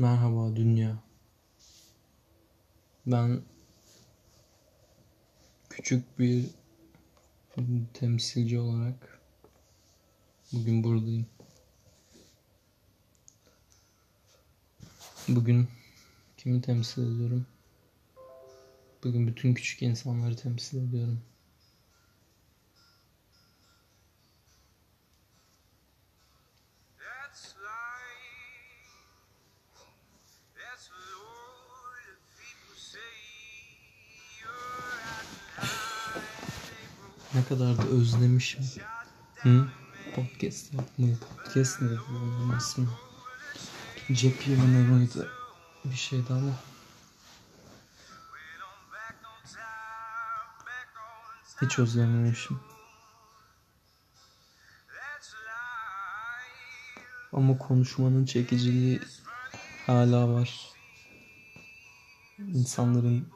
Merhaba dünya. Ben küçük bir temsilci olarak bugün buradayım. Bugün kimi temsil ediyorum? Bugün bütün küçük insanları temsil ediyorum. Ne kadar da özlemişim. Hı? Podcast yapmayı. Podcast ne yapıyorum aslında? Cep miydi? Bir şeydi ama. Hiç özlememişim. Ama konuşmanın çekiciliği hala var. İnsanların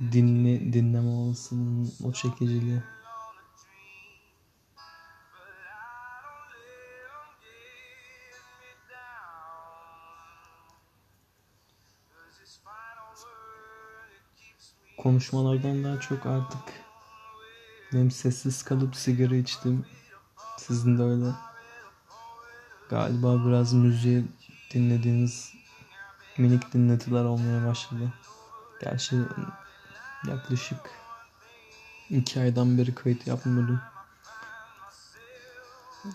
dinle, dinleme olasılığının o çekiciliği. Konuşmalardan daha çok artık benim sessiz kalıp sigara içtim. Sizin de öyle. Galiba biraz müziği dinlediğiniz minik dinletiler olmaya başladı. Gerçi yaklaşık iki aydan beri kayıt yapmıyordum.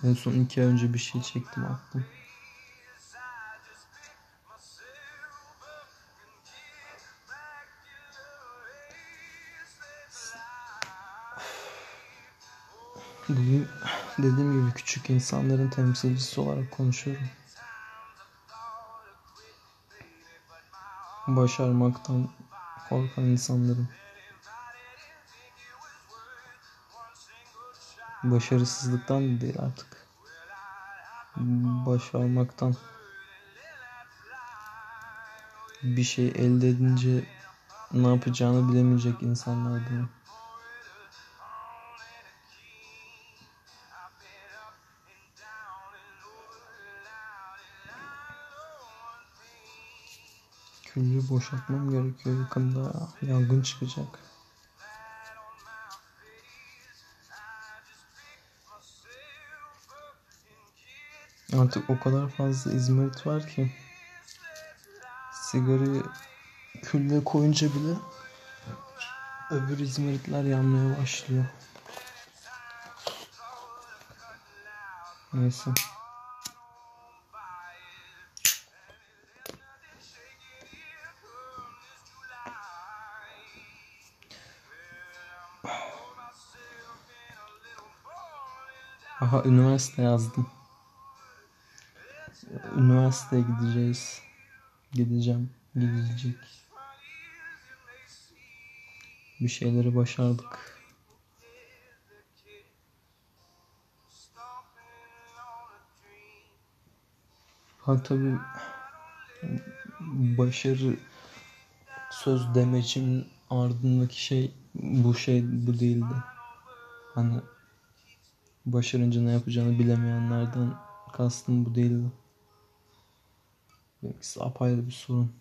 En son iki ay önce bir şey çektim attım. Bugün dediğim gibi küçük insanların temsilcisi olarak konuşuyorum. Başarmaktan korkan insanların. Başarısızlıktan değil artık. Başarmaktan. bir şey elde edince ne yapacağını bilemeyecek insanlar bunu. Küllü boşaltmam gerekiyor yakında. Yangın çıkacak. Artık o kadar fazla izmarit var ki sigarayı külle koyunca bile öbür izmaritler yanmaya başlıyor. Neyse. Aha üniversite yazdım. Üniversiteye gideceğiz. Gideceğim. Gidilecek. Bir şeyleri başardık. Ha tabii başarı söz demecin ardındaki şey bu şey bu değildi. Hani başarınca ne yapacağını bilemeyenlerden kastım bu değildi. Benimkisi apayrı bir sorun.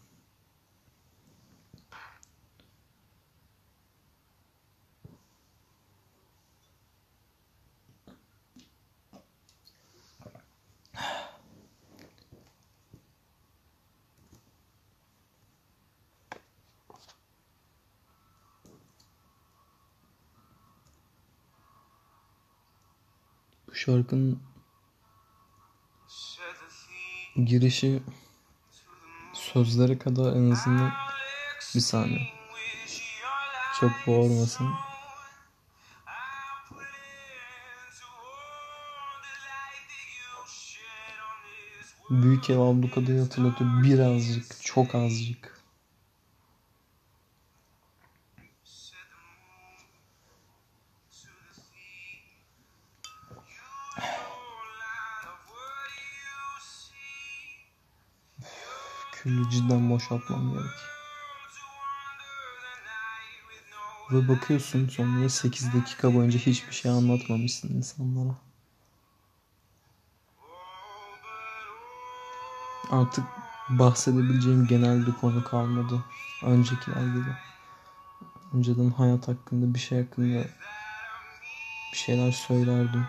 Şarkının girişi sözlere kadar en azından bir saniye. Çok boğurmasın. Büyük ev ablukadayı hatırlatıyor. Birazcık, çok azıcık. Küllü cidden boşaltmam gerek. Ve bakıyorsun sonra 8 dakika boyunca hiçbir şey anlatmamışsın insanlara. Artık bahsedebileceğim genel bir konu kalmadı. Öncekiler gibi. Önceden hayat hakkında bir şey hakkında bir şeyler söylerdim.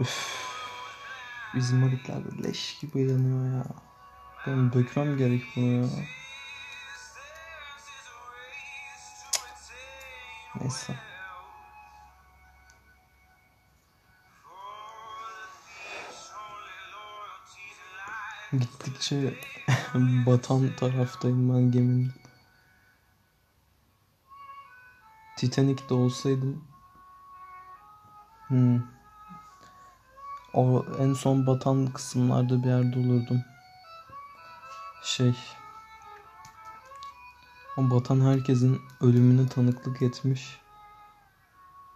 Üff. De leş gibi yanıyor ya. Ben dökmem gerek bunu ya. Neyse. Gittikçe batan taraftayım ben geminin. Titanic'te olsaydım hmm. O en son batan kısımlarda bir yerde olurdum. Şey o batan herkesin ölümüne tanıklık etmiş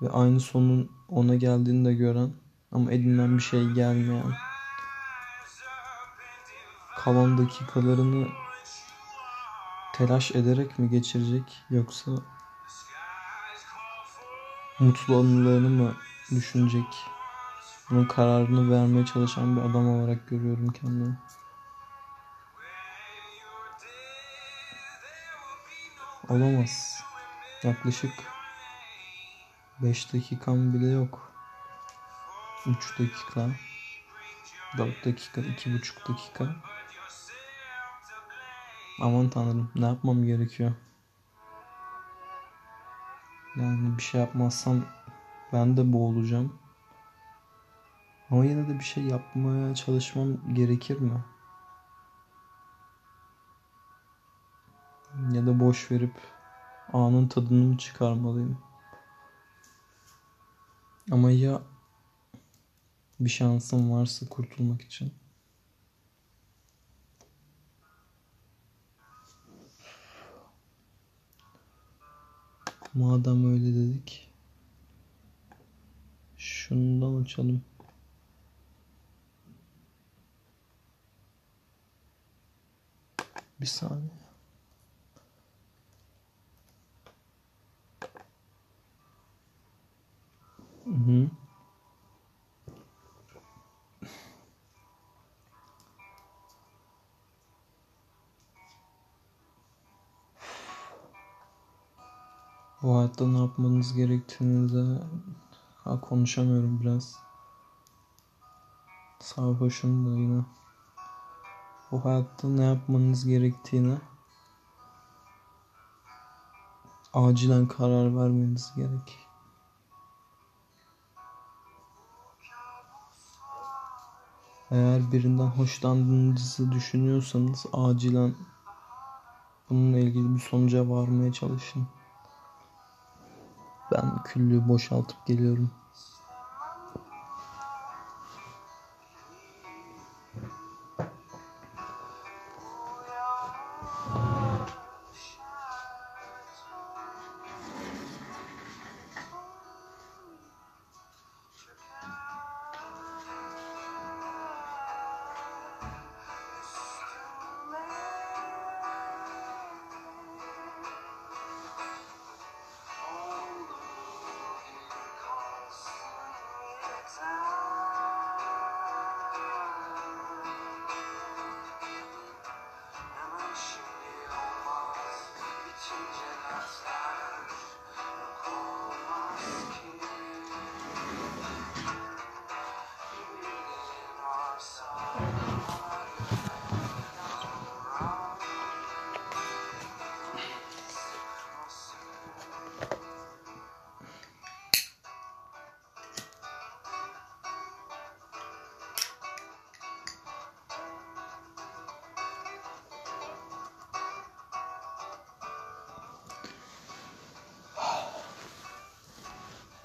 ve aynı sonun ona geldiğini de gören ama elinden bir şey gelmeyen kalan dakikalarını telaş ederek mi geçirecek yoksa mutlu anılarını mı düşünecek? Bunun kararını vermeye çalışan bir adam olarak görüyorum kendimi. Olamaz. Yaklaşık 5 dakikam bile yok. 3 dakika. 4 dakika, 2,5 dakika. Aman tanrım ne yapmam gerekiyor? Yani bir şey yapmazsam ben de boğulacağım. Ama yine de bir şey yapmaya çalışmam gerekir mi? Ya da boş verip anın tadını mı çıkarmalıyım? Ama ya bir şansım varsa kurtulmak için? Madem öyle dedik. Şundan açalım. Bir saniye. Hı hı. Bu hayatta ne yapmanız gerektiğini ha, konuşamıyorum biraz. Sarhoşum da yine. Bu hayatta ne yapmanız gerektiğini acilen karar vermeniz gerek. Eğer birinden hoşlandığınızı düşünüyorsanız acilen bununla ilgili bir sonuca varmaya çalışın. Ben küllüğü boşaltıp geliyorum.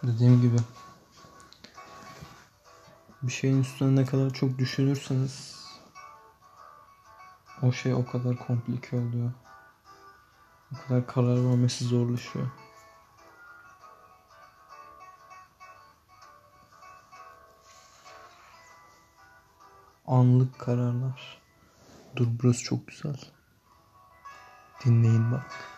Dediğim gibi bir şeyin üstüne ne kadar çok düşünürseniz o şey o kadar komplike oluyor. O kadar karar vermesi zorlaşıyor. Anlık kararlar. Dur burası çok güzel. Dinleyin bak.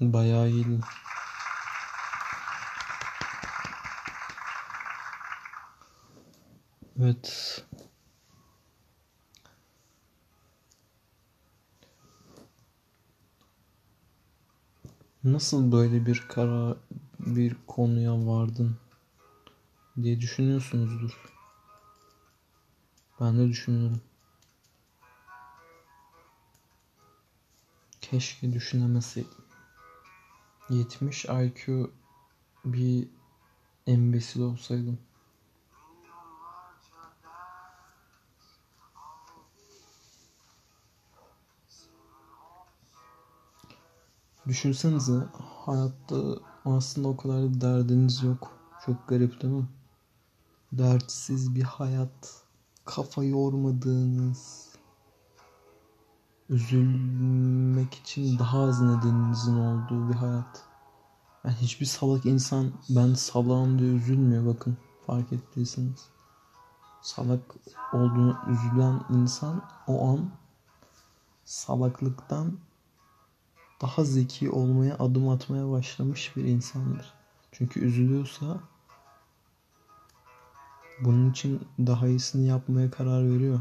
Bayağı iyi. Evet. Nasıl böyle bir karar bir konuya vardın diye düşünüyorsunuzdur. Ben de düşünüyorum. Keşke düşünemeseydim. 70 IQ bir embesil olsaydım. Düşünsenize hayatta aslında o kadar da derdiniz yok. Çok garip değil mi? Dertsiz bir hayat. Kafa yormadığınız. Üzülmek için daha az nedeninizin olduğu bir hayat. Yani hiçbir salak insan ben salağım diye üzülmüyor bakın fark ettiyseniz. Salak olduğunu üzülen insan o an salaklıktan daha zeki olmaya adım atmaya başlamış bir insandır. Çünkü üzülüyorsa bunun için daha iyisini yapmaya karar veriyor.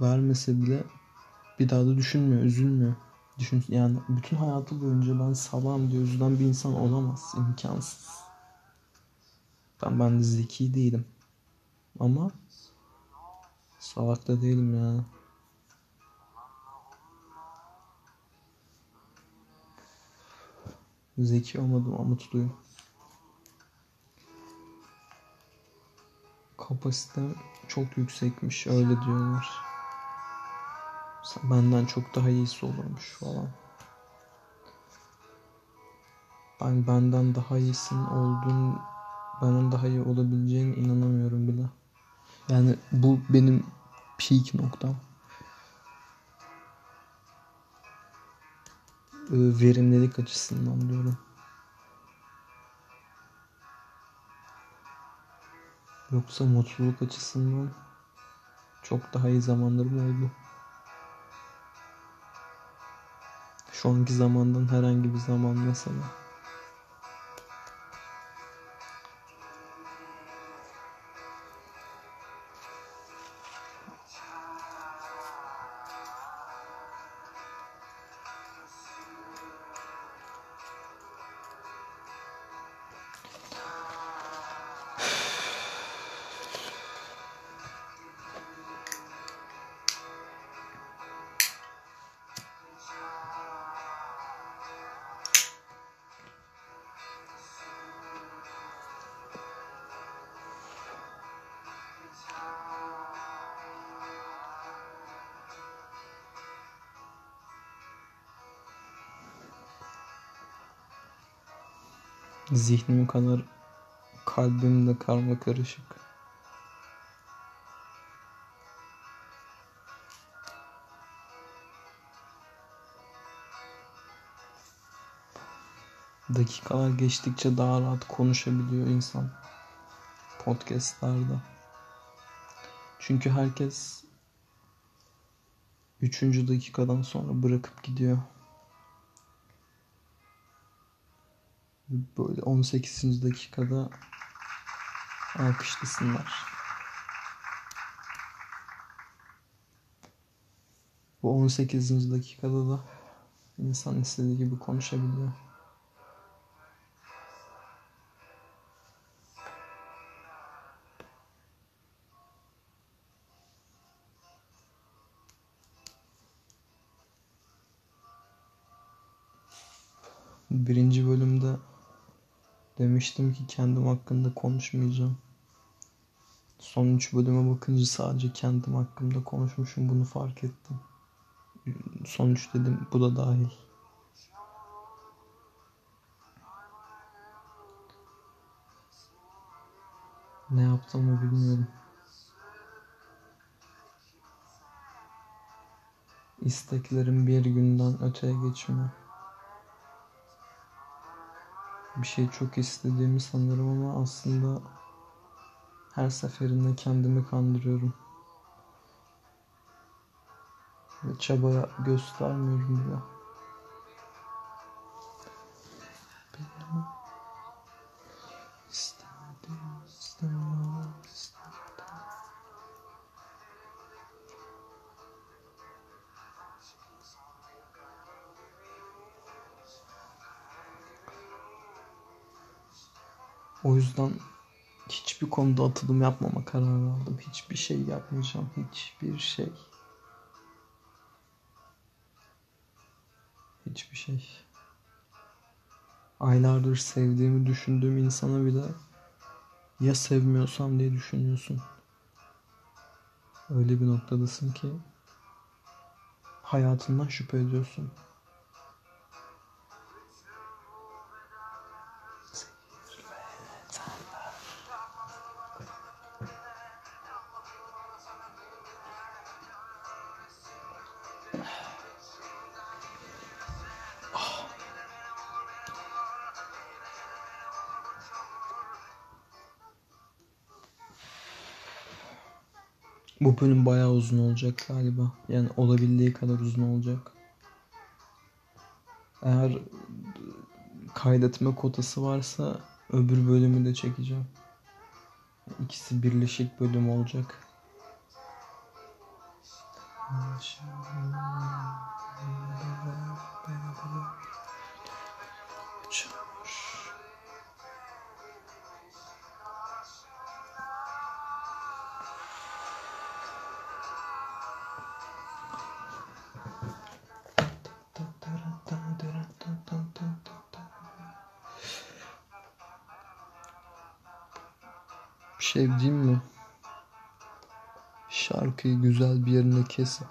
Vermese bile bir daha da düşünmüyor, üzülmüyor. Düşün, yani bütün hayatı boyunca ben salam diye üzülen bir insan olamaz. imkansız. Ben ben de zeki değilim. Ama salak da değilim yani. Zeki olmadım ama mutluyum. Kapasitem çok yüksekmiş öyle diyorlar. Benden çok daha iyisi olurmuş falan. Ben benden daha iyisin olduğun benden daha iyi olabileceğine inanamıyorum bile. Yani bu benim peak noktam. Ee, verimlilik açısından diyorum. Yoksa mutluluk açısından çok daha iyi zamanlarım oldu. Şu anki zamandan herhangi bir zaman mesela. Zihnim kadar kalbim de karma karışık. Dakikalar geçtikçe daha rahat konuşabiliyor insan podcastlarda. Çünkü herkes üçüncü dakikadan sonra bırakıp gidiyor. Böyle 18. dakikada alkışlasınlar. Bu 18. dakikada da insan istediği gibi konuşabiliyor. Demiştim ki kendim hakkında konuşmayacağım. Son üç bölüme bakınca sadece kendim hakkında konuşmuşum bunu fark ettim. Son üç dedim bu da dahil. Ne yaptığımı bilmiyorum. İsteklerim bir günden öteye geçmiyor bir şey çok istediğimi sanırım ama aslında her seferinde kendimi kandırıyorum. Ve çaba göstermiyorum bile. Yüzden hiçbir konuda atılım yapmama kararı aldım. Hiçbir şey yapmayacağım. Hiçbir şey. Hiçbir şey. Aylardır sevdiğimi düşündüğüm insana bile ya sevmiyorsam diye düşünüyorsun. Öyle bir noktadasın ki hayatından şüphe ediyorsun. Bu bölüm bayağı uzun olacak galiba. Yani olabildiği kadar uzun olacak. Eğer kaydetme kotası varsa öbür bölümü de çekeceğim. İkisi birleşik bölüm olacak. Şarkıyı güzel bir yerine kesip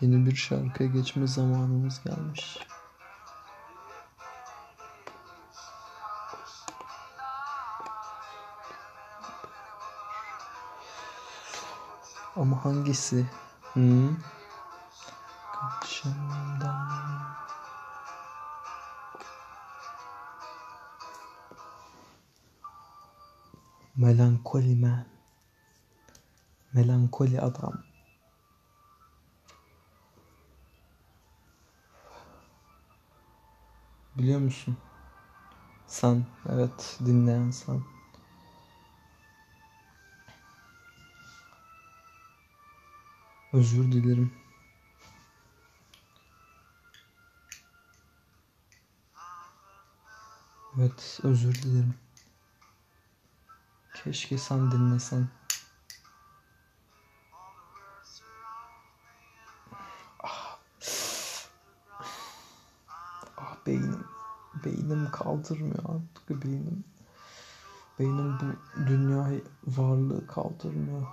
yeni bir şarkıya geçme zamanımız gelmiş. Ama hangisi? Hı? Kaçımdan Melankoli man. Melankoli adam. Biliyor musun? Sen, evet dinleyen sen. Özür dilerim. Evet, özür dilerim. Keşke sen dinlesen. Beynim kaldırmıyor artık beynim. Beynim bu dünyayı varlığı kaldırmıyor.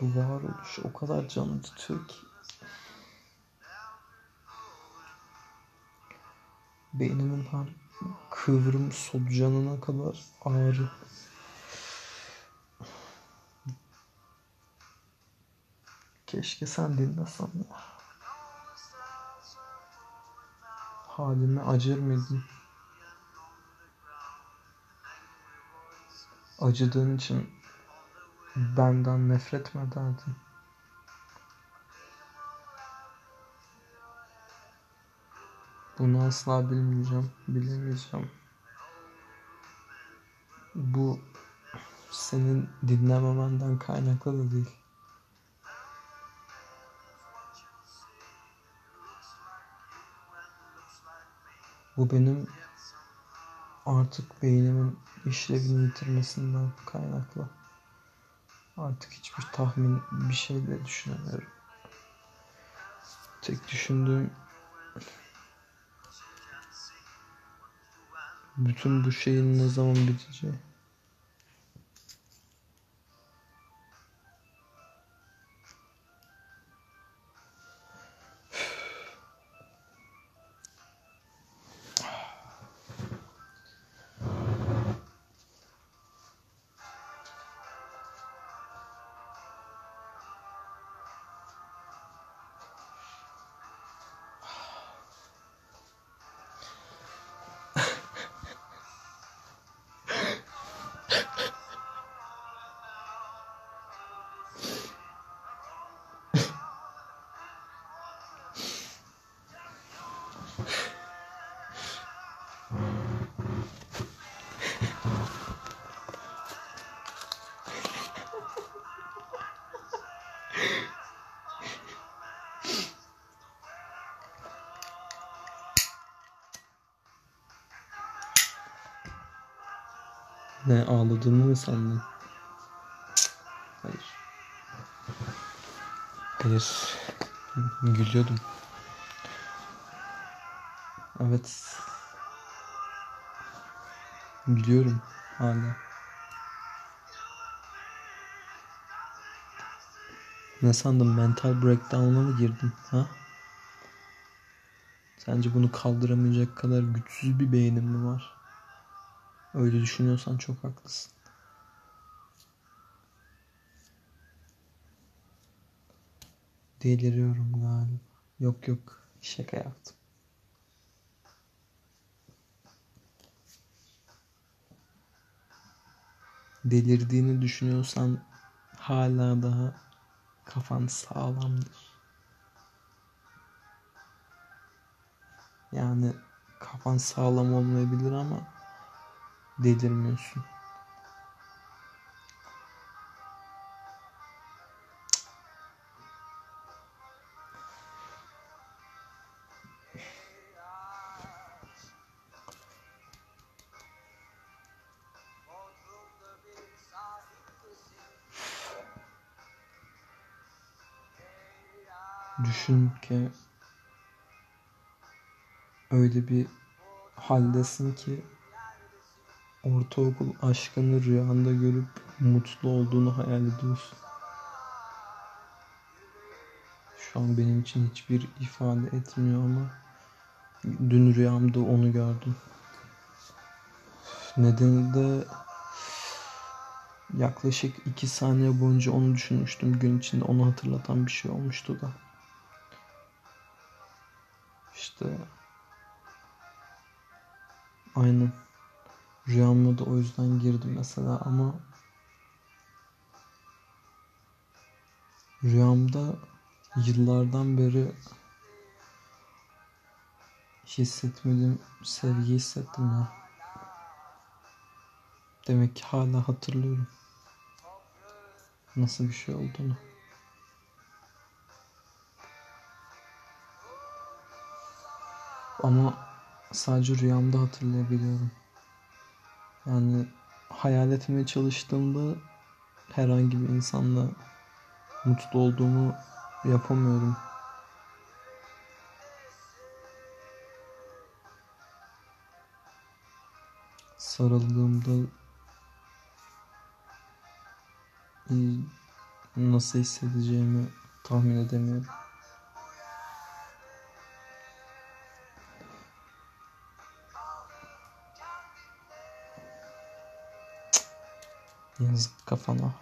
Bu varoluş o kadar canı tutuyor ki. Beynimin her kıvrım solucanına kadar ağrı. Keşke sen dinlesen ya. Halime acır mıydın? Acıdığın için benden nefret mi ederdin? Bunu asla bilmeyeceğim, bilemeyeceğim. Bu senin dinlememenden kaynaklı da değil. Bu benim artık beynimin işlevini yitirmesinden kaynaklı. Artık hiçbir tahmin bir şeyle düşünemiyorum. Tek düşündüğüm bütün bu şeyin ne zaman biteceği. Ne ağladığımı mı sandın? Hayır. Hayır. Gülüyordum. Evet. Gülüyorum hala. Ne sandın mental breakdown'a mı girdin ha? Sence bunu kaldıramayacak kadar güçsüz bir beynin mi var? Öyle düşünüyorsan çok haklısın. Deliriyorum galiba. Yok yok şaka yaptım. Delirdiğini düşünüyorsan hala daha kafan sağlamdır. Yani kafan sağlam olmayabilir ama delirmiyorsun. Düşün ki öyle bir haldesin ki ortaokul aşkını rüyanda görüp mutlu olduğunu hayal ediyorsun. Şu an benim için hiçbir ifade etmiyor ama dün rüyamda onu gördüm. Nedeni de yaklaşık iki saniye boyunca onu düşünmüştüm. Gün içinde onu hatırlatan bir şey olmuştu da. İşte aynen rüyama da o yüzden girdim mesela ama rüyamda yıllardan beri hissetmediğim sevgi hissettim ya. Demek ki hala hatırlıyorum. Nasıl bir şey olduğunu. Ama sadece rüyamda hatırlayabiliyorum. Yani hayal etmeye çalıştığımda herhangi bir insanla mutlu olduğumu yapamıyorum. Sarıldığımda nasıl hissedeceğimi tahmin edemiyorum. Yazık kafana.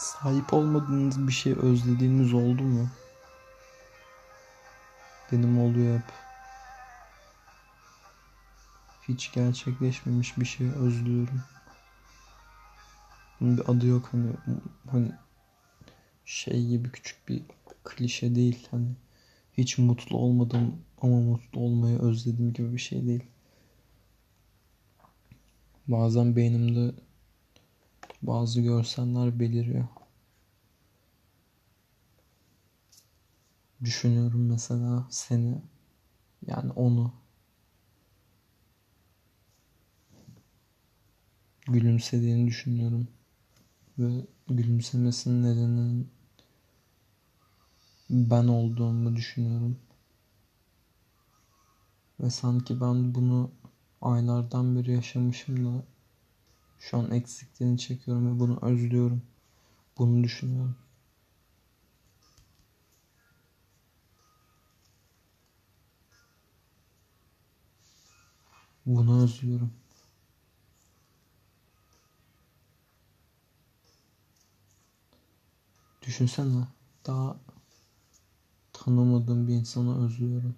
Sahip olmadığınız bir şey özlediğiniz oldu mu? Benim oluyor hep. Hiç gerçekleşmemiş bir şey özlüyorum. Bunun bir adı yok hani hani şey gibi küçük bir klişe değil hani hiç mutlu olmadım ama mutlu olmayı özledim gibi bir şey değil. Bazen beynimde bazı görseller beliriyor. Düşünüyorum mesela seni yani onu gülümsediğini düşünüyorum ve gülümsemesinin nedeninin ben olduğumu düşünüyorum. Ve sanki ben bunu aylardan beri yaşamışım da şu an eksikliğini çekiyorum ve bunu özlüyorum. Bunu düşünüyorum. Bunu özlüyorum. Düşünsene daha tanımadığım bir insanı özlüyorum.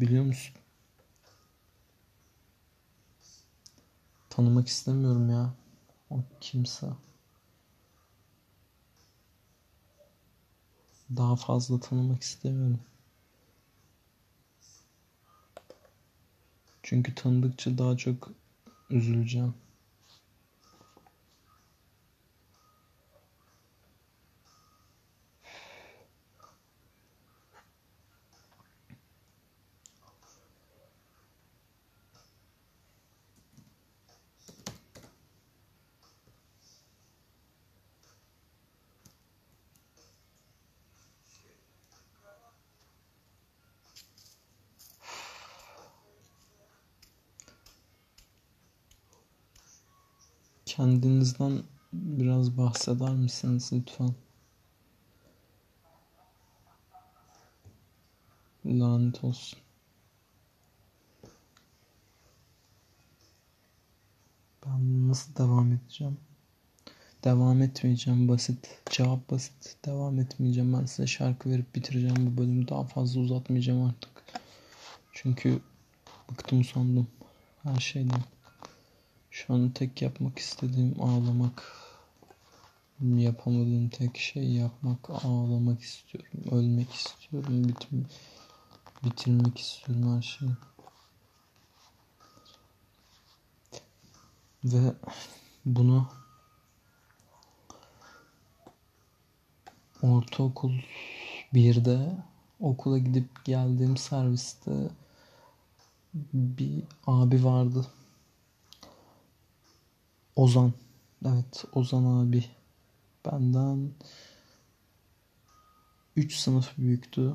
Biliyor musun? Tanımak istemiyorum ya. O kimse. Daha fazla tanımak istemiyorum. Çünkü tanıdıkça daha çok üzüleceğim. Kısa mısınız lütfen? Lanet olsun. Ben nasıl devam edeceğim? Devam etmeyeceğim basit. Cevap basit. Devam etmeyeceğim. Ben size şarkı verip bitireceğim bu bölümü. Daha fazla uzatmayacağım artık. Çünkü bıktım sandım her şeyden. Şu an tek yapmak istediğim ağlamak. Yapamadığım tek şey yapmak, ağlamak istiyorum. Ölmek istiyorum. Bitim, bitirmek istiyorum her şeyi. Ve bunu ortaokul birde okula gidip geldiğim serviste bir abi vardı. Ozan. Evet Ozan abi. Benden 3 sınıf büyüktü.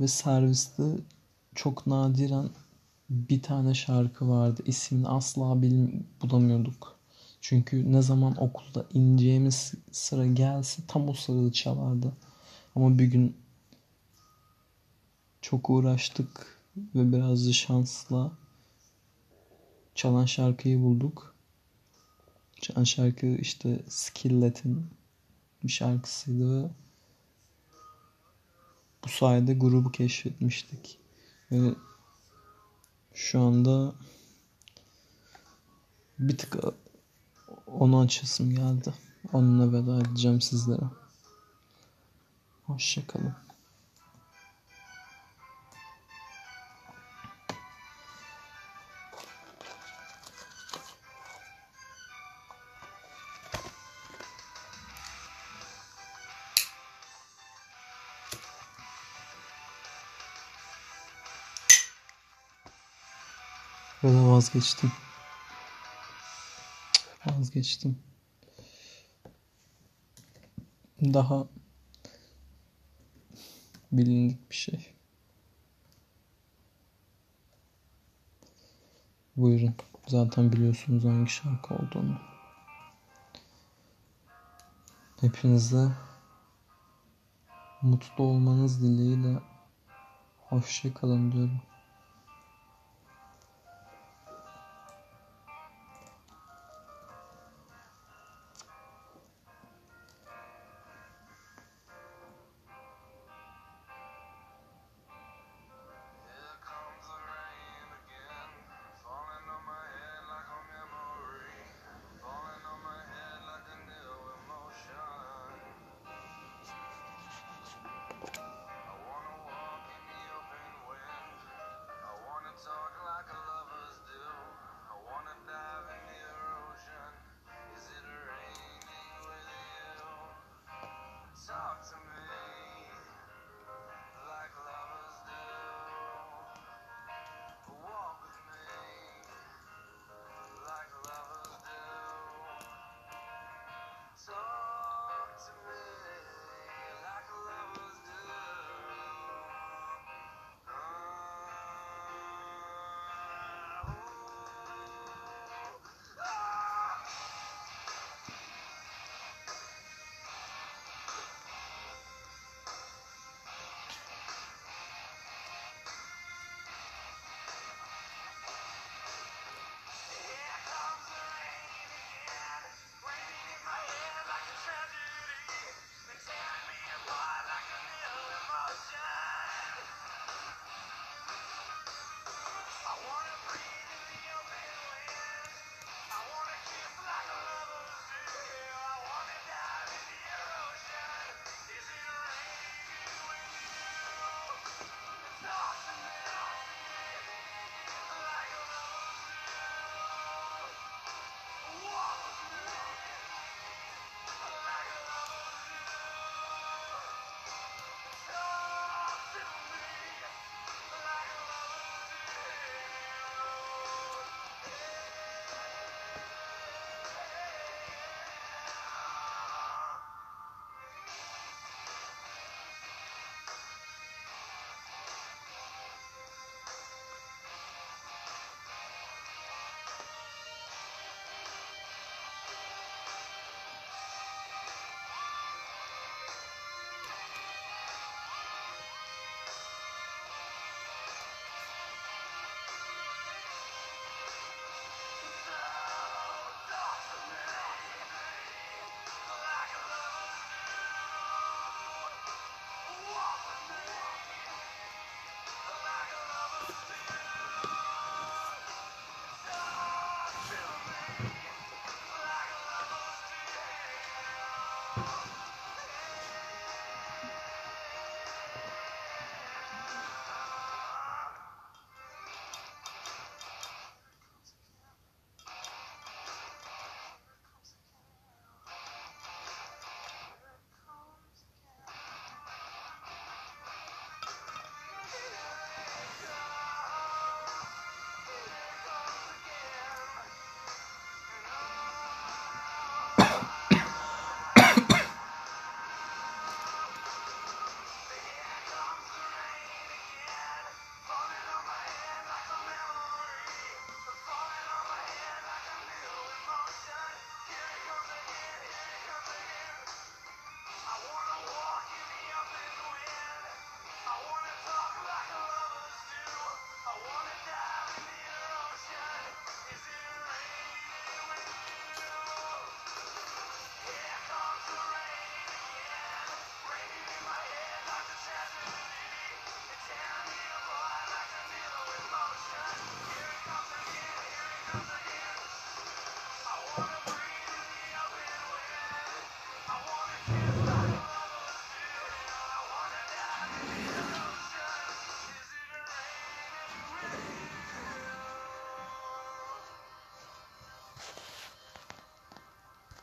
Ve serviste çok nadiren bir tane şarkı vardı. İsmini asla bil bulamıyorduk. Çünkü ne zaman okulda ineceğimiz sıra gelse tam o sırada çalardı. Ama bir gün çok uğraştık ve biraz da şansla çalan şarkıyı bulduk. Çalan şarkı işte Skillet'in bir şarkısıydı ve bu sayede grubu keşfetmiştik. Ve şu anda bir tık onu açasım geldi. Onunla veda edeceğim sizlere. Hoşçakalın. Vazgeçtim. Vazgeçtim. Daha bilindik bir şey. Buyurun. Zaten biliyorsunuz hangi şarkı olduğunu. Hepinize mutlu olmanız dileğiyle hoşça kalın diyorum.